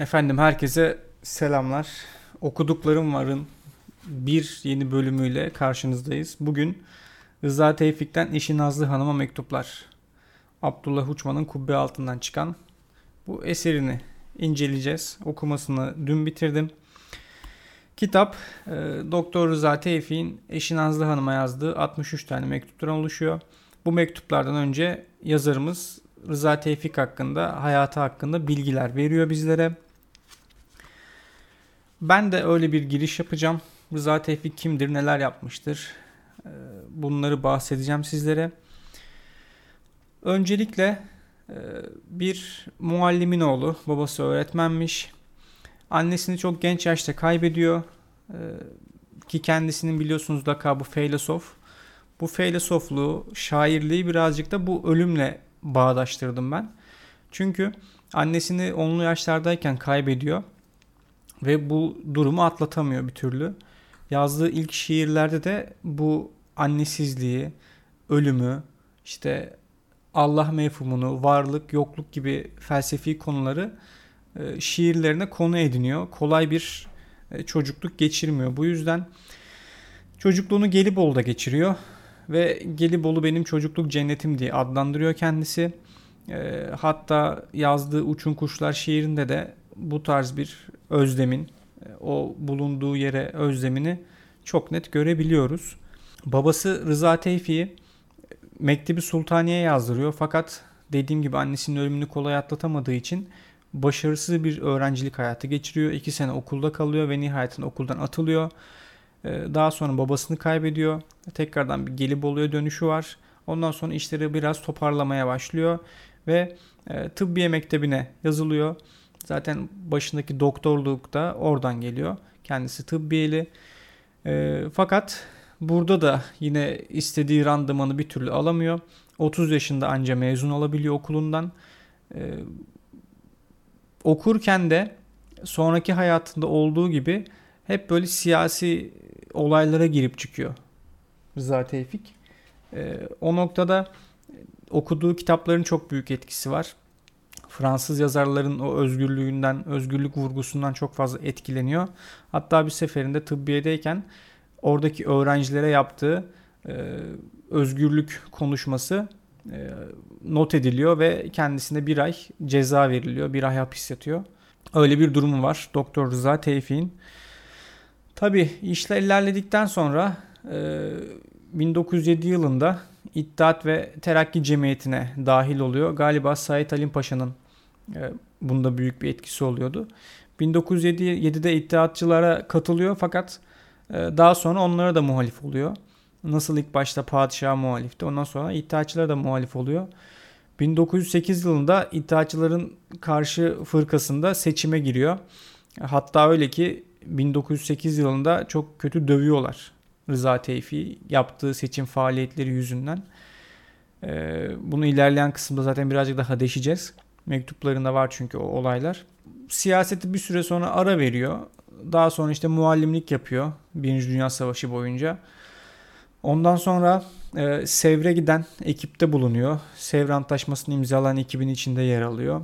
Efendim herkese selamlar. Okuduklarım varın bir yeni bölümüyle karşınızdayız. Bugün Rıza Tevfik'ten Eşi Nazlı Hanım'a mektuplar. Abdullah Uçman'ın kubbe altından çıkan bu eserini inceleyeceğiz. Okumasını dün bitirdim. Kitap e, Doktor Rıza Tevfik'in Eşi Nazlı Hanım'a yazdığı 63 tane mektuptan oluşuyor. Bu mektuplardan önce yazarımız Rıza Tevfik hakkında, hayatı hakkında bilgiler veriyor bizlere. Ben de öyle bir giriş yapacağım. Rıza Tevfik kimdir, neler yapmıştır? Ee, bunları bahsedeceğim sizlere. Öncelikle e, bir muallimin oğlu, babası öğretmenmiş. Annesini çok genç yaşta kaybediyor. Ee, ki kendisinin biliyorsunuz lakabı feylesof. Bu feylesofluğu, şairliği birazcık da bu ölümle bağdaştırdım ben. Çünkü annesini onlu yaşlardayken kaybediyor ve bu durumu atlatamıyor bir türlü. Yazdığı ilk şiirlerde de bu annesizliği, ölümü, işte Allah mefhumunu, varlık, yokluk gibi felsefi konuları e, şiirlerine konu ediniyor. Kolay bir e, çocukluk geçirmiyor. Bu yüzden çocukluğunu Gelibolu'da geçiriyor ve Gelibolu benim çocukluk cennetim diye adlandırıyor kendisi. E, hatta yazdığı Uçun Kuşlar şiirinde de bu tarz bir özlemin, e, o bulunduğu yere özlemini çok net görebiliyoruz. Babası Rıza Tevfi'yi Mektebi Sultaniye yazdırıyor fakat dediğim gibi annesinin ölümünü kolay atlatamadığı için başarısız bir öğrencilik hayatı geçiriyor. İki sene okulda kalıyor ve nihayetinde okuldan atılıyor. Ee, daha sonra babasını kaybediyor. Tekrardan bir Gelibolu'ya dönüşü var. Ondan sonra işleri biraz toparlamaya başlıyor ve e, tıbbiye mektebine yazılıyor. Zaten başındaki doktorluk da oradan geliyor. Kendisi tıbbiyeli. E, fakat burada da yine istediği randımanı bir türlü alamıyor. 30 yaşında anca mezun olabiliyor okulundan. E, okurken de sonraki hayatında olduğu gibi hep böyle siyasi olaylara girip çıkıyor Rıza Tevfik. E, o noktada okuduğu kitapların çok büyük etkisi var. Fransız yazarların o özgürlüğünden, özgürlük vurgusundan çok fazla etkileniyor. Hatta bir seferinde tıbbiyedeyken oradaki öğrencilere yaptığı e, özgürlük konuşması e, not ediliyor ve kendisine bir ay ceza veriliyor. Bir ay hapis yatıyor. Öyle bir durumu var Doktor Rıza Tevfik'in. Tabi işler ilerledikten sonra e, 1907 yılında İttihat ve Terakki Cemiyeti'ne dahil oluyor. Galiba Said Halim Paşa'nın e, bunda büyük bir etkisi oluyordu. 1907'de İttihatçılara katılıyor fakat e, daha sonra onlara da muhalif oluyor. Nasıl ilk başta padişaha muhalifti ondan sonra İttihatçılara da muhalif oluyor. 1908 yılında İttihatçıların karşı fırkasında seçime giriyor. Hatta öyle ki 1908 yılında çok kötü dövüyorlar Rıza Tevfi yaptığı seçim faaliyetleri yüzünden. Ee, bunu ilerleyen kısımda zaten birazcık daha deşeceğiz. Mektuplarında var çünkü o olaylar. Siyaseti bir süre sonra ara veriyor. Daha sonra işte muallimlik yapıyor Birinci Dünya Savaşı boyunca. Ondan sonra e, Sevr'e giden ekipte bulunuyor. Sevr Antlaşması'nı imzalayan ekibin içinde yer alıyor.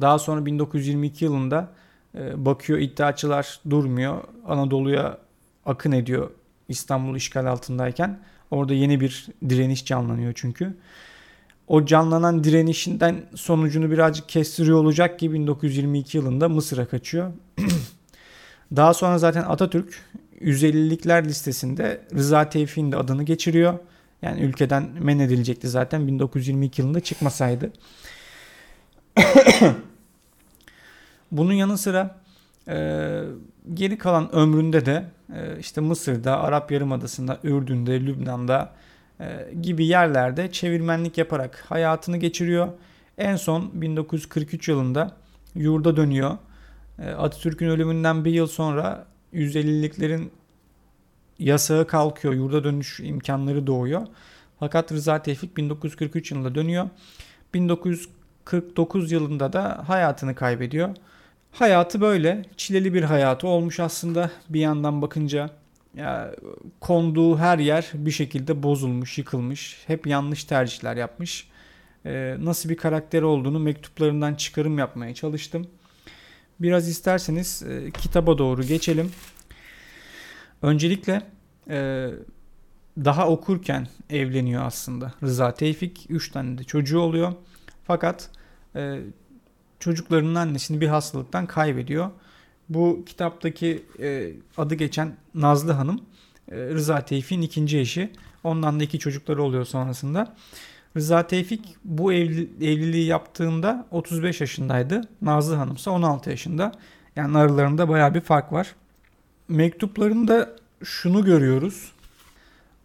Daha sonra 1922 yılında e, bakıyor iddiaçılar durmuyor. Anadolu'ya akın ediyor İstanbul işgal altındayken. Orada yeni bir direniş canlanıyor çünkü. O canlanan direnişinden sonucunu birazcık kestiriyor olacak ki 1922 yılında Mısır'a kaçıyor. Daha sonra zaten Atatürk 150'likler listesinde Rıza Tevfik'in de adını geçiriyor. Yani ülkeden men edilecekti zaten 1922 yılında çıkmasaydı. Bunun yanı sıra geri kalan ömründe de e, işte Mısır'da, Arap Yarımadası'nda, Ürdün'de, Lübnan'da e, gibi yerlerde çevirmenlik yaparak hayatını geçiriyor. En son 1943 yılında yurda dönüyor. E, Atatürk'ün ölümünden bir yıl sonra 150'liklerin yasağı kalkıyor. Yurda dönüş imkanları doğuyor. Fakat Rıza Tevfik 1943 yılında dönüyor. 1949 yılında da hayatını kaybediyor. Hayatı böyle çileli bir hayatı olmuş aslında bir yandan bakınca. Ya, konduğu her yer bir şekilde bozulmuş, yıkılmış. Hep yanlış tercihler yapmış. Ee, nasıl bir karakter olduğunu mektuplarından çıkarım yapmaya çalıştım. Biraz isterseniz e, kitaba doğru geçelim. Öncelikle e, daha okurken evleniyor aslında Rıza Tevfik. 3 tane de çocuğu oluyor. Fakat e, çocuklarının annesini bir hastalıktan kaybediyor. Bu kitaptaki e, adı geçen Nazlı Hanım e, Rıza Tevfik'in ikinci eşi. Ondan da iki çocukları oluyor sonrasında. Rıza Tevfik bu evli, evliliği yaptığında 35 yaşındaydı. Nazlı Hanım ise 16 yaşında. Yani aralarında baya bir fark var. Mektuplarında şunu görüyoruz.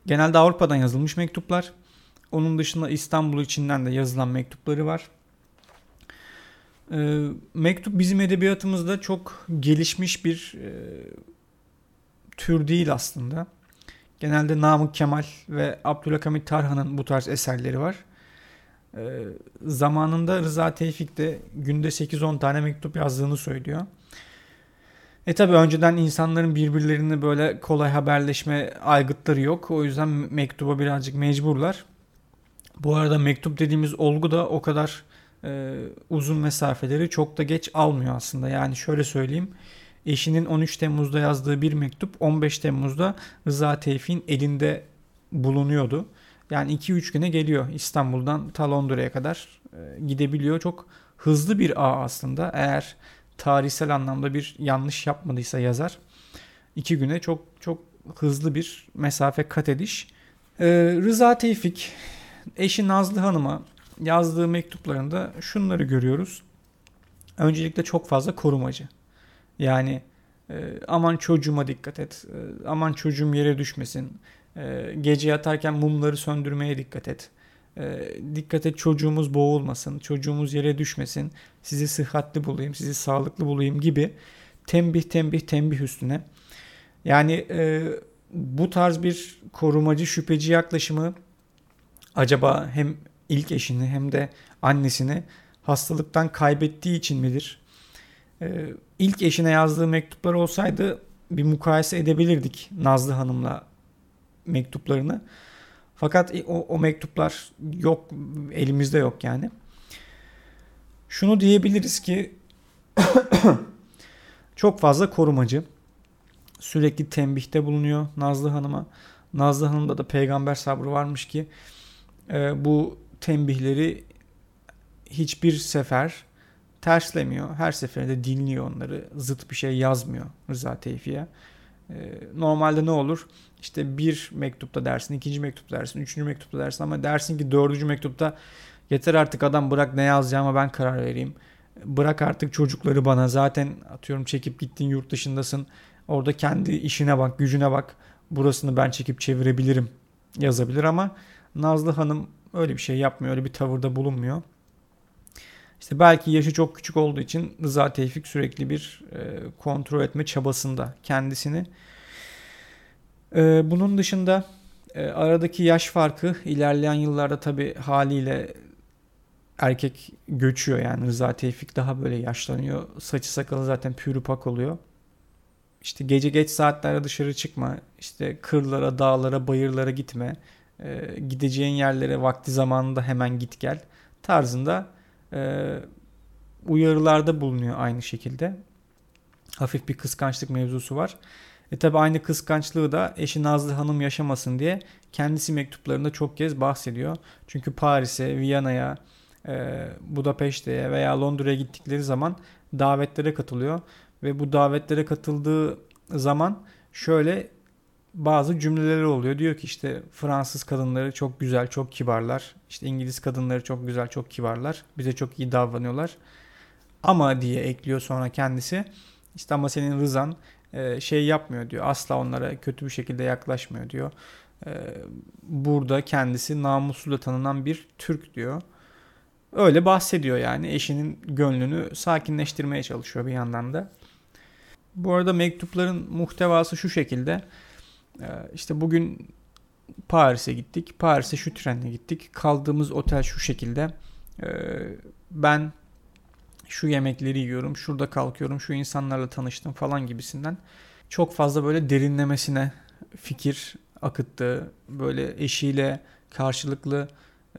Genelde Avrupa'dan yazılmış mektuplar. Onun dışında İstanbul içinden de yazılan mektupları var. E, mektup bizim edebiyatımızda çok gelişmiş bir e, tür değil aslında. Genelde Namık Kemal ve Abdülhamit Tarhan'ın bu tarz eserleri var. E, zamanında Rıza Tevfik de günde 8-10 tane mektup yazdığını söylüyor. E tabi önceden insanların birbirlerini böyle kolay haberleşme aygıtları yok. O yüzden mektuba birazcık mecburlar. Bu arada mektup dediğimiz olgu da o kadar e, uzun mesafeleri çok da geç almıyor aslında. Yani şöyle söyleyeyim. Eşinin 13 Temmuz'da yazdığı bir mektup 15 Temmuz'da Rıza Tevfik'in elinde bulunuyordu. Yani 2-3 güne geliyor İstanbul'dan ta Londra'ya kadar e, gidebiliyor. Çok hızlı bir ağ aslında. Eğer tarihsel anlamda bir yanlış yapmadıysa yazar. 2 güne çok çok hızlı bir mesafe kat ediş. Ee, Rıza Tevfik eşi Nazlı Hanım'a yazdığı mektuplarında şunları görüyoruz. Öncelikle çok fazla korumacı. Yani e, aman çocuğuma dikkat et, e, aman çocuğum yere düşmesin, e, gece yatarken mumları söndürmeye dikkat et. E, dikkat et çocuğumuz boğulmasın, çocuğumuz yere düşmesin, sizi sıhhatli bulayım, sizi sağlıklı bulayım gibi tembih tembih tembih üstüne. Yani e, bu tarz bir korumacı şüpheci yaklaşımı acaba hem ilk eşini hem de annesini hastalıktan kaybettiği için midir? Ee, ilk eşine yazdığı mektuplar olsaydı bir mukayese edebilirdik Nazlı Hanım'la mektuplarını. Fakat o, o mektuplar yok elimizde yok yani. Şunu diyebiliriz ki çok fazla korumacı. Sürekli tembihte bulunuyor Nazlı Hanım'a. Nazlı Hanım'da da peygamber sabrı varmış ki e, bu tembihleri hiçbir sefer terslemiyor. Her seferinde dinliyor onları. Zıt bir şey yazmıyor Rıza Tevfi'ye. Ee, normalde ne olur? İşte bir mektupta dersin, ikinci mektupta dersin, üçüncü mektupta dersin ama dersin ki dördüncü mektupta yeter artık adam bırak ne yazacağıma ben karar vereyim. Bırak artık çocukları bana zaten atıyorum çekip gittin yurt dışındasın. Orada kendi işine bak, gücüne bak. Burasını ben çekip çevirebilirim yazabilir ama Nazlı Hanım öyle bir şey yapmıyor. Öyle bir tavırda bulunmuyor. İşte belki yaşı çok küçük olduğu için Rıza Tevfik sürekli bir e, kontrol etme çabasında kendisini. E, bunun dışında e, aradaki yaş farkı ilerleyen yıllarda tabi haliyle erkek göçüyor yani Rıza Tevfik daha böyle yaşlanıyor. Saçı sakalı zaten pürüpak oluyor. İşte gece geç saatlerde dışarı çıkma, işte kırlara, dağlara, bayırlara gitme e, gideceğin yerlere vakti zamanında hemen git gel tarzında e, uyarılarda bulunuyor aynı şekilde. Hafif bir kıskançlık mevzusu var. E tabi aynı kıskançlığı da eşi Nazlı Hanım yaşamasın diye kendisi mektuplarında çok kez bahsediyor. Çünkü Paris'e, Viyana'ya, e, Budapeşte'ye veya Londra'ya gittikleri zaman davetlere katılıyor. Ve bu davetlere katıldığı zaman şöyle bazı cümleleri oluyor. Diyor ki işte Fransız kadınları çok güzel, çok kibarlar. İşte İngiliz kadınları çok güzel, çok kibarlar. Bize çok iyi davranıyorlar. Ama diye ekliyor sonra kendisi. İşte ama senin rızan e, şey yapmıyor diyor. Asla onlara kötü bir şekilde yaklaşmıyor diyor. E, burada kendisi namusuyla tanınan bir Türk diyor. Öyle bahsediyor yani eşinin gönlünü sakinleştirmeye çalışıyor bir yandan da. Bu arada mektupların muhtevası şu şekilde. Ee, işte bugün Paris'e gittik. Paris'e şu trenle gittik. Kaldığımız otel şu şekilde. Ee, ben şu yemekleri yiyorum, şurada kalkıyorum, şu insanlarla tanıştım falan gibisinden. Çok fazla böyle derinlemesine fikir akıttığı, böyle eşiyle karşılıklı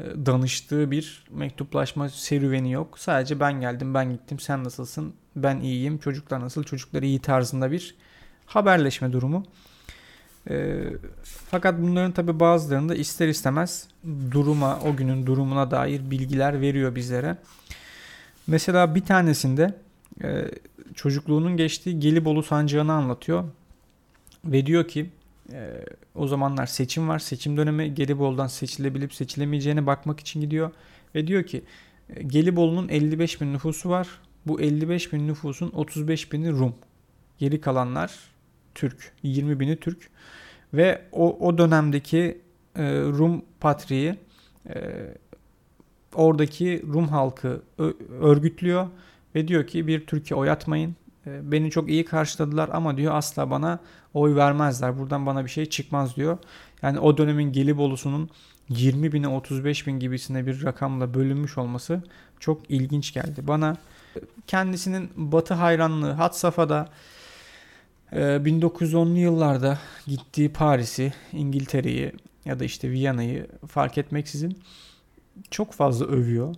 e, danıştığı bir mektuplaşma serüveni yok. Sadece ben geldim, ben gittim, sen nasılsın Ben iyiyim. Çocuklar nasıl? Çocuklar iyi tarzında bir haberleşme durumu. E, fakat bunların tabi bazılarında ister istemez duruma, o günün durumuna dair bilgiler veriyor bizlere. Mesela bir tanesinde e, çocukluğunun geçtiği Gelibolu sancağını anlatıyor. Ve diyor ki e, o zamanlar seçim var. Seçim dönemi Gelibolu'dan seçilebilip seçilemeyeceğine bakmak için gidiyor. Ve diyor ki e, Gelibolu'nun 55 bin nüfusu var. Bu 55 bin nüfusun 35 bini Rum. Geri kalanlar Türk. 20 bini Türk. Ve o, o dönemdeki e, Rum patriği e, oradaki Rum halkı örgütlüyor ve diyor ki bir Türkiye oy atmayın. E, beni çok iyi karşıladılar ama diyor asla bana oy vermezler. Buradan bana bir şey çıkmaz diyor. Yani o dönemin Gelibolu'sunun 20 bine 35 bin gibisine bir rakamla bölünmüş olması çok ilginç geldi. Bana kendisinin batı hayranlığı hat safhada 1910'lu yıllarda gittiği Paris'i, İngiltere'yi ya da işte Viyana'yı fark etmeksizin çok fazla övüyor.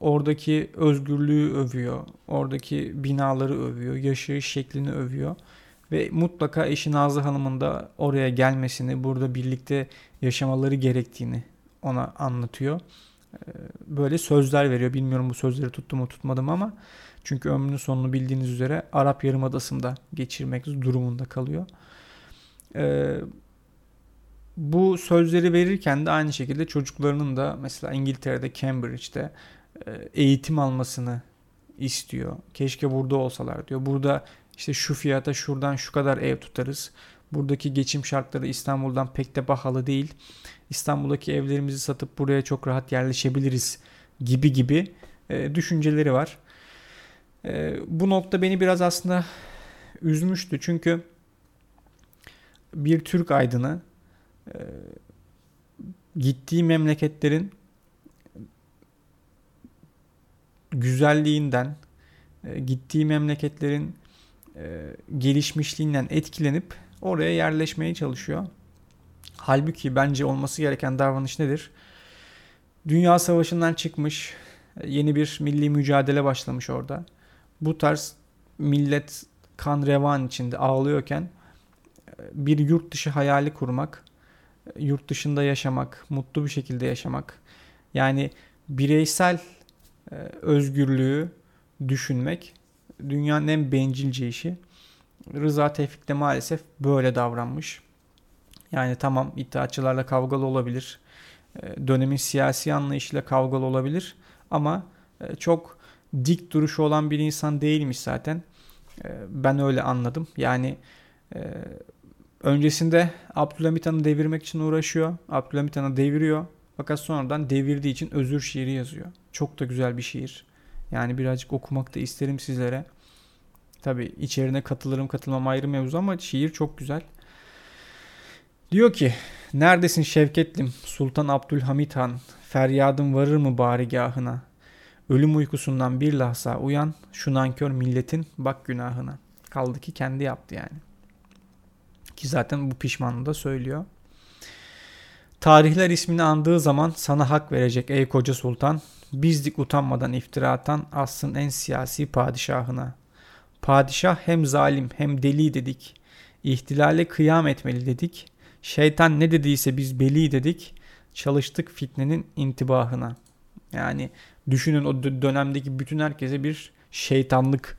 Oradaki özgürlüğü övüyor. Oradaki binaları övüyor. Yaşayış şeklini övüyor. Ve mutlaka eşi Nazlı Hanım'ın da oraya gelmesini, burada birlikte yaşamaları gerektiğini ona anlatıyor. Böyle sözler veriyor. Bilmiyorum bu sözleri tuttu mu tutmadım ama çünkü ömrünün sonunu bildiğiniz üzere Arap Yarımadası'nda geçirmek durumunda kalıyor. Ee, bu sözleri verirken de aynı şekilde çocuklarının da mesela İngiltere'de Cambridge'de e, eğitim almasını istiyor. Keşke burada olsalar diyor. Burada işte şu fiyata şuradan şu kadar ev tutarız. Buradaki geçim şartları İstanbul'dan pek de pahalı değil. İstanbul'daki evlerimizi satıp buraya çok rahat yerleşebiliriz gibi gibi e, düşünceleri var. E, bu nokta beni biraz aslında üzmüştü. Çünkü bir Türk aydını e, gittiği memleketlerin güzelliğinden, e, gittiği memleketlerin e, gelişmişliğinden etkilenip oraya yerleşmeye çalışıyor. Halbuki bence olması gereken davranış nedir? Dünya Savaşı'ndan çıkmış, yeni bir milli mücadele başlamış orada. Bu tarz millet kan revan içinde ağlıyorken bir yurt dışı hayali kurmak, yurt dışında yaşamak, mutlu bir şekilde yaşamak. Yani bireysel e, özgürlüğü düşünmek dünyanın en bencilce işi. Rıza Tevfik de maalesef böyle davranmış. Yani tamam iddiaçılarla kavgalı olabilir. E, dönemin siyasi anlayışıyla kavgalı olabilir. Ama e, çok dik duruşu olan bir insan değilmiş zaten. Ben öyle anladım. Yani öncesinde Abdülhamit Han'ı devirmek için uğraşıyor. Abdülhamit Han'ı deviriyor. Fakat sonradan devirdiği için özür şiiri yazıyor. Çok da güzel bir şiir. Yani birazcık okumak da isterim sizlere. Tabi içerine katılırım katılmam ayrı mevzu ama şiir çok güzel. Diyor ki Neredesin Şevketlim Sultan Abdülhamit Han Feryadım varır mı barigahına Ölüm uykusundan bir lahza uyan Şu nankör milletin bak günahına Kaldı ki kendi yaptı yani. Ki zaten bu pişmanlığı da söylüyor. Tarihler ismini andığı zaman sana hak verecek ey koca sultan. Bizdik utanmadan iftira atan asrın en siyasi padişahına. Padişah hem zalim hem deli dedik. İhtilale kıyam etmeli dedik. Şeytan ne dediyse biz beli dedik. Çalıştık fitnenin intibahına. Yani düşünün o dönemdeki bütün herkese bir şeytanlık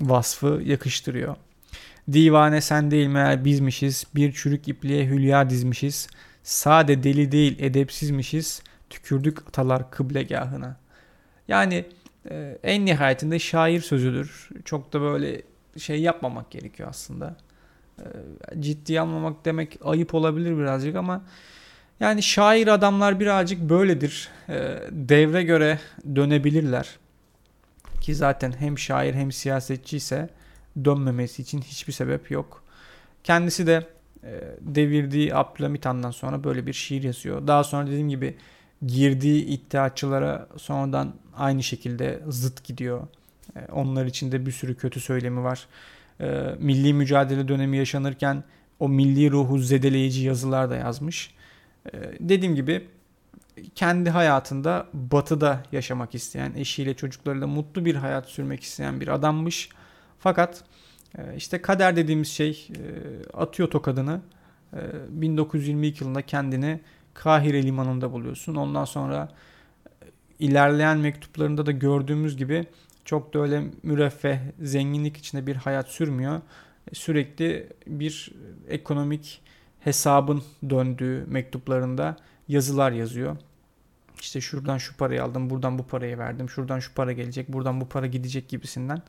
vasfı yakıştırıyor. Divane sen değil meğer bizmişiz. Bir çürük ipliğe hülya dizmişiz. Sade deli değil edepsizmişiz. Tükürdük atalar kıblegahına. Yani e, en nihayetinde şair sözüdür. Çok da böyle şey yapmamak gerekiyor aslında. E, ciddiye almamak demek ayıp olabilir birazcık ama yani şair adamlar birazcık böyledir. E, devre göre dönebilirler. Ki zaten hem şair hem siyasetçi ise dönmemesi için hiçbir sebep yok. Kendisi de e, devirdiği Abdülhamit Han'dan sonra böyle bir şiir yazıyor. Daha sonra dediğim gibi girdiği iddiaçılara sonradan aynı şekilde zıt gidiyor. E, onlar için de bir sürü kötü söylemi var. E, milli mücadele dönemi yaşanırken o milli ruhu zedeleyici yazılar da yazmış. Dediğim gibi kendi hayatında batıda yaşamak isteyen, eşiyle çocuklarıyla mutlu bir hayat sürmek isteyen bir adammış. Fakat e, işte kader dediğimiz şey e, atıyor tokadını. 1922 yılında kendini Kahire limanında buluyorsun. Ondan sonra ilerleyen mektuplarında da gördüğümüz gibi çok da öyle müreffeh, zenginlik içinde bir hayat sürmüyor. Sürekli bir ekonomik hesabın döndüğü mektuplarında yazılar yazıyor. İşte şuradan şu parayı aldım, buradan bu parayı verdim, şuradan şu para gelecek, buradan bu para gidecek gibisinden.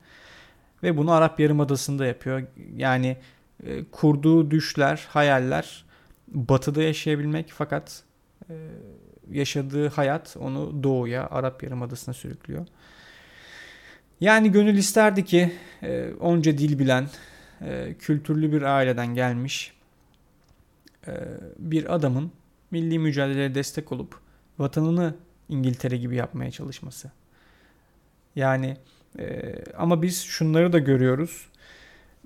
Ve bunu Arap Yarımadası'nda yapıyor. Yani e, kurduğu düşler, hayaller batıda yaşayabilmek fakat e, yaşadığı hayat onu doğuya, Arap Yarımadası'na sürüklüyor. Yani gönül isterdi ki e, onca dil bilen, e, kültürlü bir aileden gelmiş e, bir adamın milli mücadeleye destek olup vatanını İngiltere gibi yapmaya çalışması. Yani e, ama biz şunları da görüyoruz.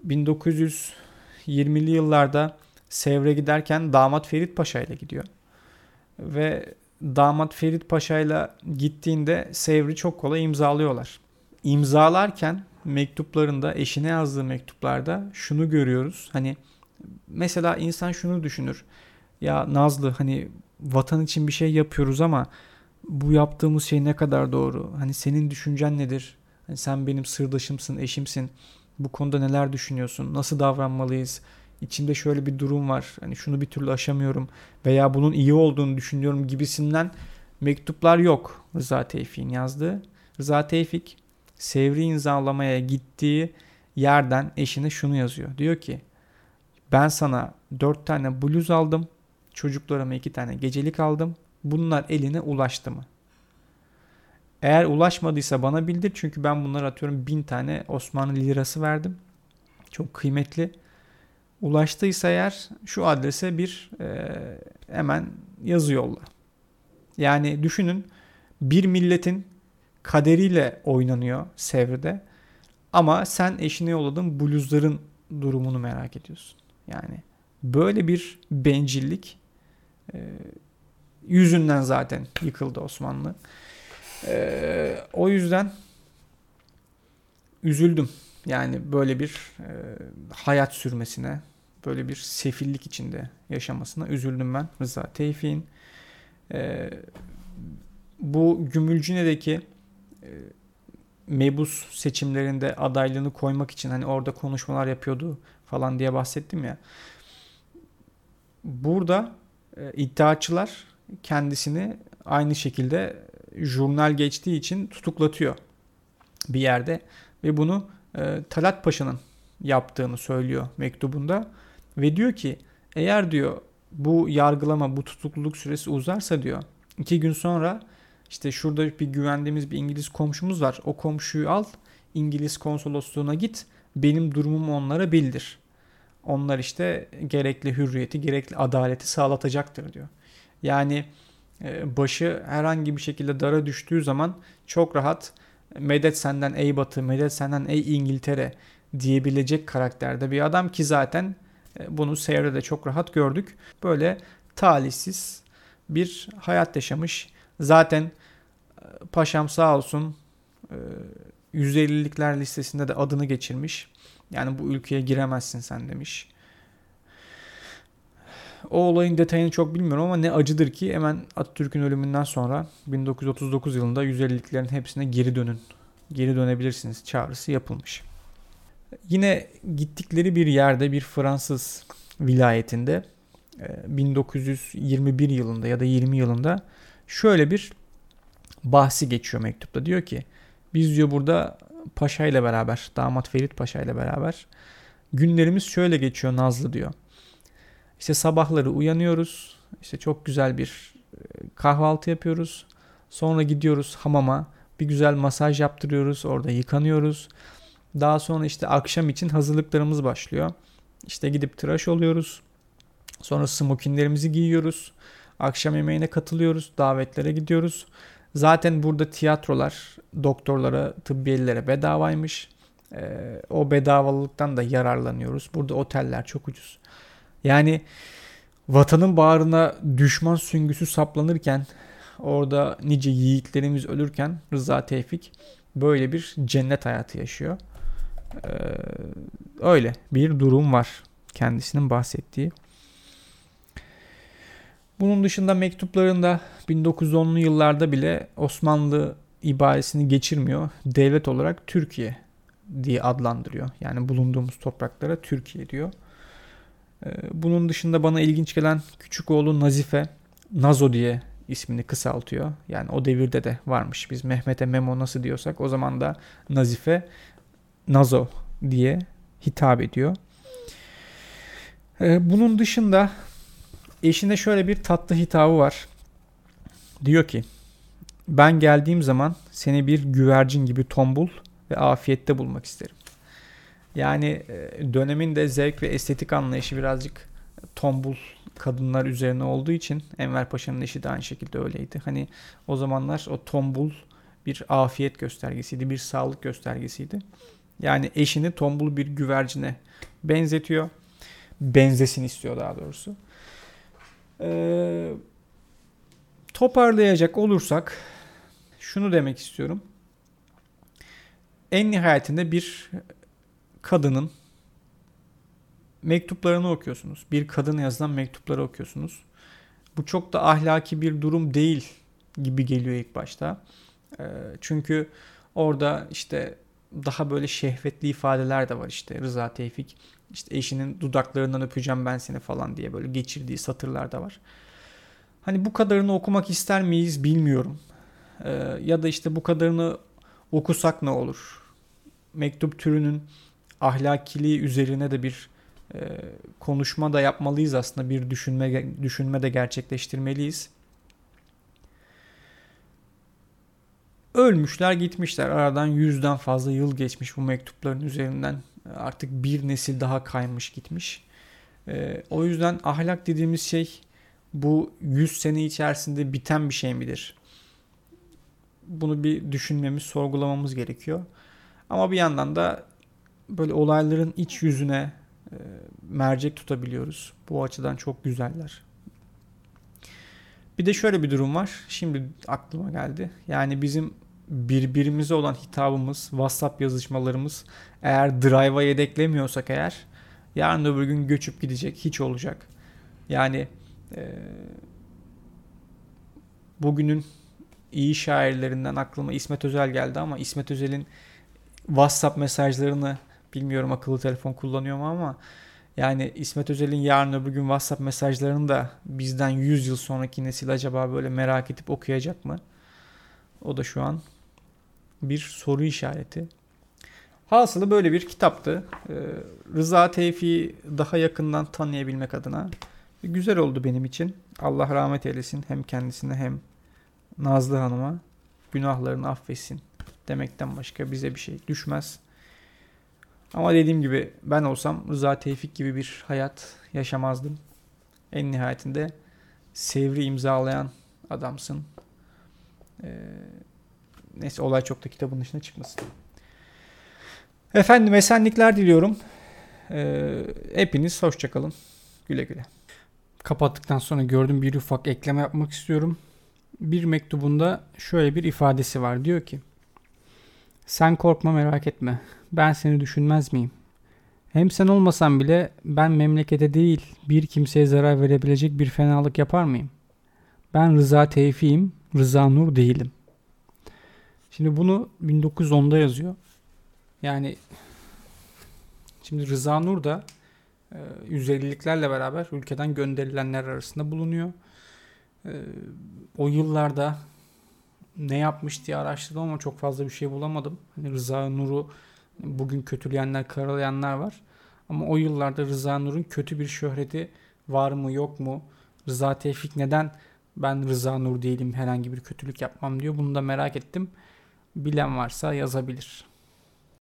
1920'li yıllarda Sevr'e giderken damat Ferit Paşa ile gidiyor. Ve damat Ferit Paşa ile gittiğinde Sevr'i çok kolay imzalıyorlar. İmzalarken mektuplarında, eşine yazdığı mektuplarda şunu görüyoruz. Hani mesela insan şunu düşünür. Ya Nazlı hani vatan için bir şey yapıyoruz ama bu yaptığımız şey ne kadar doğru? Hani senin düşüncen nedir? Hani sen benim sırdaşımsın, eşimsin. Bu konuda neler düşünüyorsun? Nasıl davranmalıyız? İçimde şöyle bir durum var. Hani şunu bir türlü aşamıyorum veya bunun iyi olduğunu düşünüyorum gibisinden mektuplar yok Rıza Tevfik'in yazdığı. Rıza Tevfik Sevri imzalamaya gittiği yerden eşine şunu yazıyor. Diyor ki ben sana dört tane bluz aldım. Çocuklarıma iki tane gecelik aldım. Bunlar eline ulaştı mı? Eğer ulaşmadıysa bana bildir. Çünkü ben bunları atıyorum bin tane Osmanlı lirası verdim. Çok kıymetli. Ulaştıysa eğer şu adrese bir e, hemen yazı yolla. Yani düşünün bir milletin kaderiyle oynanıyor Sevr'de. Ama sen eşine yolladığın bluzların durumunu merak ediyorsun. Yani böyle bir bencillik e, yüzünden zaten yıkıldı Osmanlı. E, o yüzden üzüldüm. Yani böyle bir e, hayat sürmesine, böyle bir sefillik içinde yaşamasına üzüldüm ben Rıza Tevfik'in. E, bu Gümülcine'deki e, mebus seçimlerinde adaylığını koymak için hani orada konuşmalar yapıyordu falan diye bahsettim ya. Burada e, iddiaçılar kendisini aynı şekilde jurnal geçtiği için tutuklatıyor bir yerde ve bunu e, Talat Paşa'nın yaptığını söylüyor mektubunda ve diyor ki eğer diyor bu yargılama bu tutukluluk süresi uzarsa diyor iki gün sonra işte şurada bir güvendiğimiz bir İngiliz komşumuz var. O komşuyu al İngiliz konsolosluğuna git benim durumumu onlara bildir. Onlar işte gerekli hürriyeti, gerekli adaleti sağlatacaktır diyor. Yani e, başı herhangi bir şekilde dara düştüğü zaman çok rahat medet senden ey batı, medet senden ey İngiltere diyebilecek karakterde bir adam ki zaten e, bunu seyrede çok rahat gördük. Böyle talihsiz bir hayat yaşamış. Zaten e, paşam sağ olsun 150'likler listesinde de adını geçirmiş. Yani bu ülkeye giremezsin sen demiş. O olayın detayını çok bilmiyorum ama ne acıdır ki hemen Atatürk'ün ölümünden sonra 1939 yılında 150'liklerin hepsine geri dönün. Geri dönebilirsiniz çağrısı yapılmış. Yine gittikleri bir yerde bir Fransız vilayetinde 1921 yılında ya da 20 yılında şöyle bir bahsi geçiyor mektupta. Diyor ki biz diyor burada Paşa ile beraber, damat Ferit Paşa ile beraber günlerimiz şöyle geçiyor Nazlı diyor. İşte sabahları uyanıyoruz. İşte çok güzel bir e, kahvaltı yapıyoruz. Sonra gidiyoruz hamama. Bir güzel masaj yaptırıyoruz. Orada yıkanıyoruz. Daha sonra işte akşam için hazırlıklarımız başlıyor. İşte gidip tıraş oluyoruz. Sonra smokinlerimizi giyiyoruz. Akşam yemeğine katılıyoruz. Davetlere gidiyoruz. Zaten burada tiyatrolar doktorlara, tıbbiyelilere bedavaymış. Ee, o bedavalıktan da yararlanıyoruz. Burada oteller çok ucuz. Yani vatanın bağrına düşman süngüsü saplanırken Orada nice yiğitlerimiz ölürken Rıza Tevfik böyle bir cennet hayatı yaşıyor. Ee, öyle bir durum var kendisinin bahsettiği. Bunun dışında mektuplarında 1910'lu yıllarda bile Osmanlı ibaresini geçirmiyor. Devlet olarak Türkiye diye adlandırıyor. Yani bulunduğumuz topraklara Türkiye diyor. Ee, bunun dışında bana ilginç gelen küçük oğlu Nazife Nazo diye ismini kısaltıyor. Yani o devirde de varmış. Biz Mehmet'e Memo nasıl diyorsak o zaman da Nazife Nazo diye hitap ediyor. Ee, bunun dışında eşine şöyle bir tatlı hitabı var. Diyor ki ben geldiğim zaman seni bir güvercin gibi tombul ve afiyette bulmak isterim. Yani e, dönemin de zevk ve estetik anlayışı birazcık tombul kadınlar üzerine olduğu için Enver Paşa'nın eşi de aynı şekilde öyleydi. Hani o zamanlar o tombul bir afiyet göstergesiydi, bir sağlık göstergesiydi. Yani eşini tombul bir güvercine benzetiyor. Benzesin istiyor daha doğrusu. Ee, toparlayacak olursak şunu demek istiyorum. En nihayetinde bir kadının mektuplarını okuyorsunuz. Bir kadın yazılan mektupları okuyorsunuz. Bu çok da ahlaki bir durum değil gibi geliyor ilk başta. Ee, çünkü orada işte daha böyle şehvetli ifadeler de var işte Rıza Tevfik işte eşinin dudaklarından öpeceğim ben seni falan diye böyle geçirdiği satırlar da var. Hani bu kadarını okumak ister miyiz bilmiyorum. Ee, ya da işte bu kadarını okusak ne olur? Mektup türünün ahlakiliği üzerine de bir e, konuşma da yapmalıyız aslında. Bir düşünme düşünme de gerçekleştirmeliyiz. Ölmüşler gitmişler. Aradan yüzden fazla yıl geçmiş bu mektupların üzerinden. Artık bir nesil daha kaymış gitmiş. E, o yüzden ahlak dediğimiz şey bu 100 sene içerisinde biten bir şey midir? Bunu bir düşünmemiz, sorgulamamız gerekiyor. Ama bir yandan da böyle olayların iç yüzüne e, mercek tutabiliyoruz. Bu açıdan çok güzeller. Bir de şöyle bir durum var. Şimdi aklıma geldi. Yani bizim birbirimize olan hitabımız, WhatsApp yazışmalarımız eğer Drive'a yedeklemiyorsak eğer yarın öbür gün göçüp gidecek, hiç olacak. Yani e, bugünün iyi şairlerinden aklıma İsmet Özel geldi ama İsmet Özel'in WhatsApp mesajlarını bilmiyorum akıllı telefon kullanıyor mu ama yani İsmet Özel'in yarın öbür gün WhatsApp mesajlarını da bizden 100 yıl sonraki nesil acaba böyle merak edip okuyacak mı? O da şu an bir soru işareti. Hasılı böyle bir kitaptı. Ee, Rıza Tevfik'i daha yakından tanıyabilmek adına güzel oldu benim için. Allah rahmet eylesin hem kendisine hem Nazlı Hanım'a günahlarını affetsin demekten başka bize bir şey düşmez. Ama dediğim gibi ben olsam Rıza Tevfik gibi bir hayat yaşamazdım. En nihayetinde Sevri imzalayan adamsın. Ee, neyse olay çok da kitabın dışına çıkmasın. Efendim esenlikler diliyorum. Ee, hepiniz hoşçakalın. Güle güle. Kapattıktan sonra gördüğüm bir ufak ekleme yapmak istiyorum. Bir mektubunda şöyle bir ifadesi var. Diyor ki Sen korkma merak etme. Ben seni düşünmez miyim? Hem sen olmasan bile ben memlekete değil bir kimseye zarar verebilecek bir fenalık yapar mıyım? Ben Rıza Tevfik'im, Rıza Nur değilim. Şimdi bunu 1910'da yazıyor. Yani şimdi Rıza Nur da 150'liklerle e, beraber ülkeden gönderilenler arasında bulunuyor. E, o yıllarda ne yapmış diye araştırdım ama çok fazla bir şey bulamadım. Hani Rıza Nur'u bugün kötüleyenler, karalayanlar var. Ama o yıllarda Rıza Nur'un kötü bir şöhreti var mı yok mu? Rıza Tevfik neden ben Rıza Nur değilim herhangi bir kötülük yapmam diyor. Bunu da merak ettim. Bilen varsa yazabilir.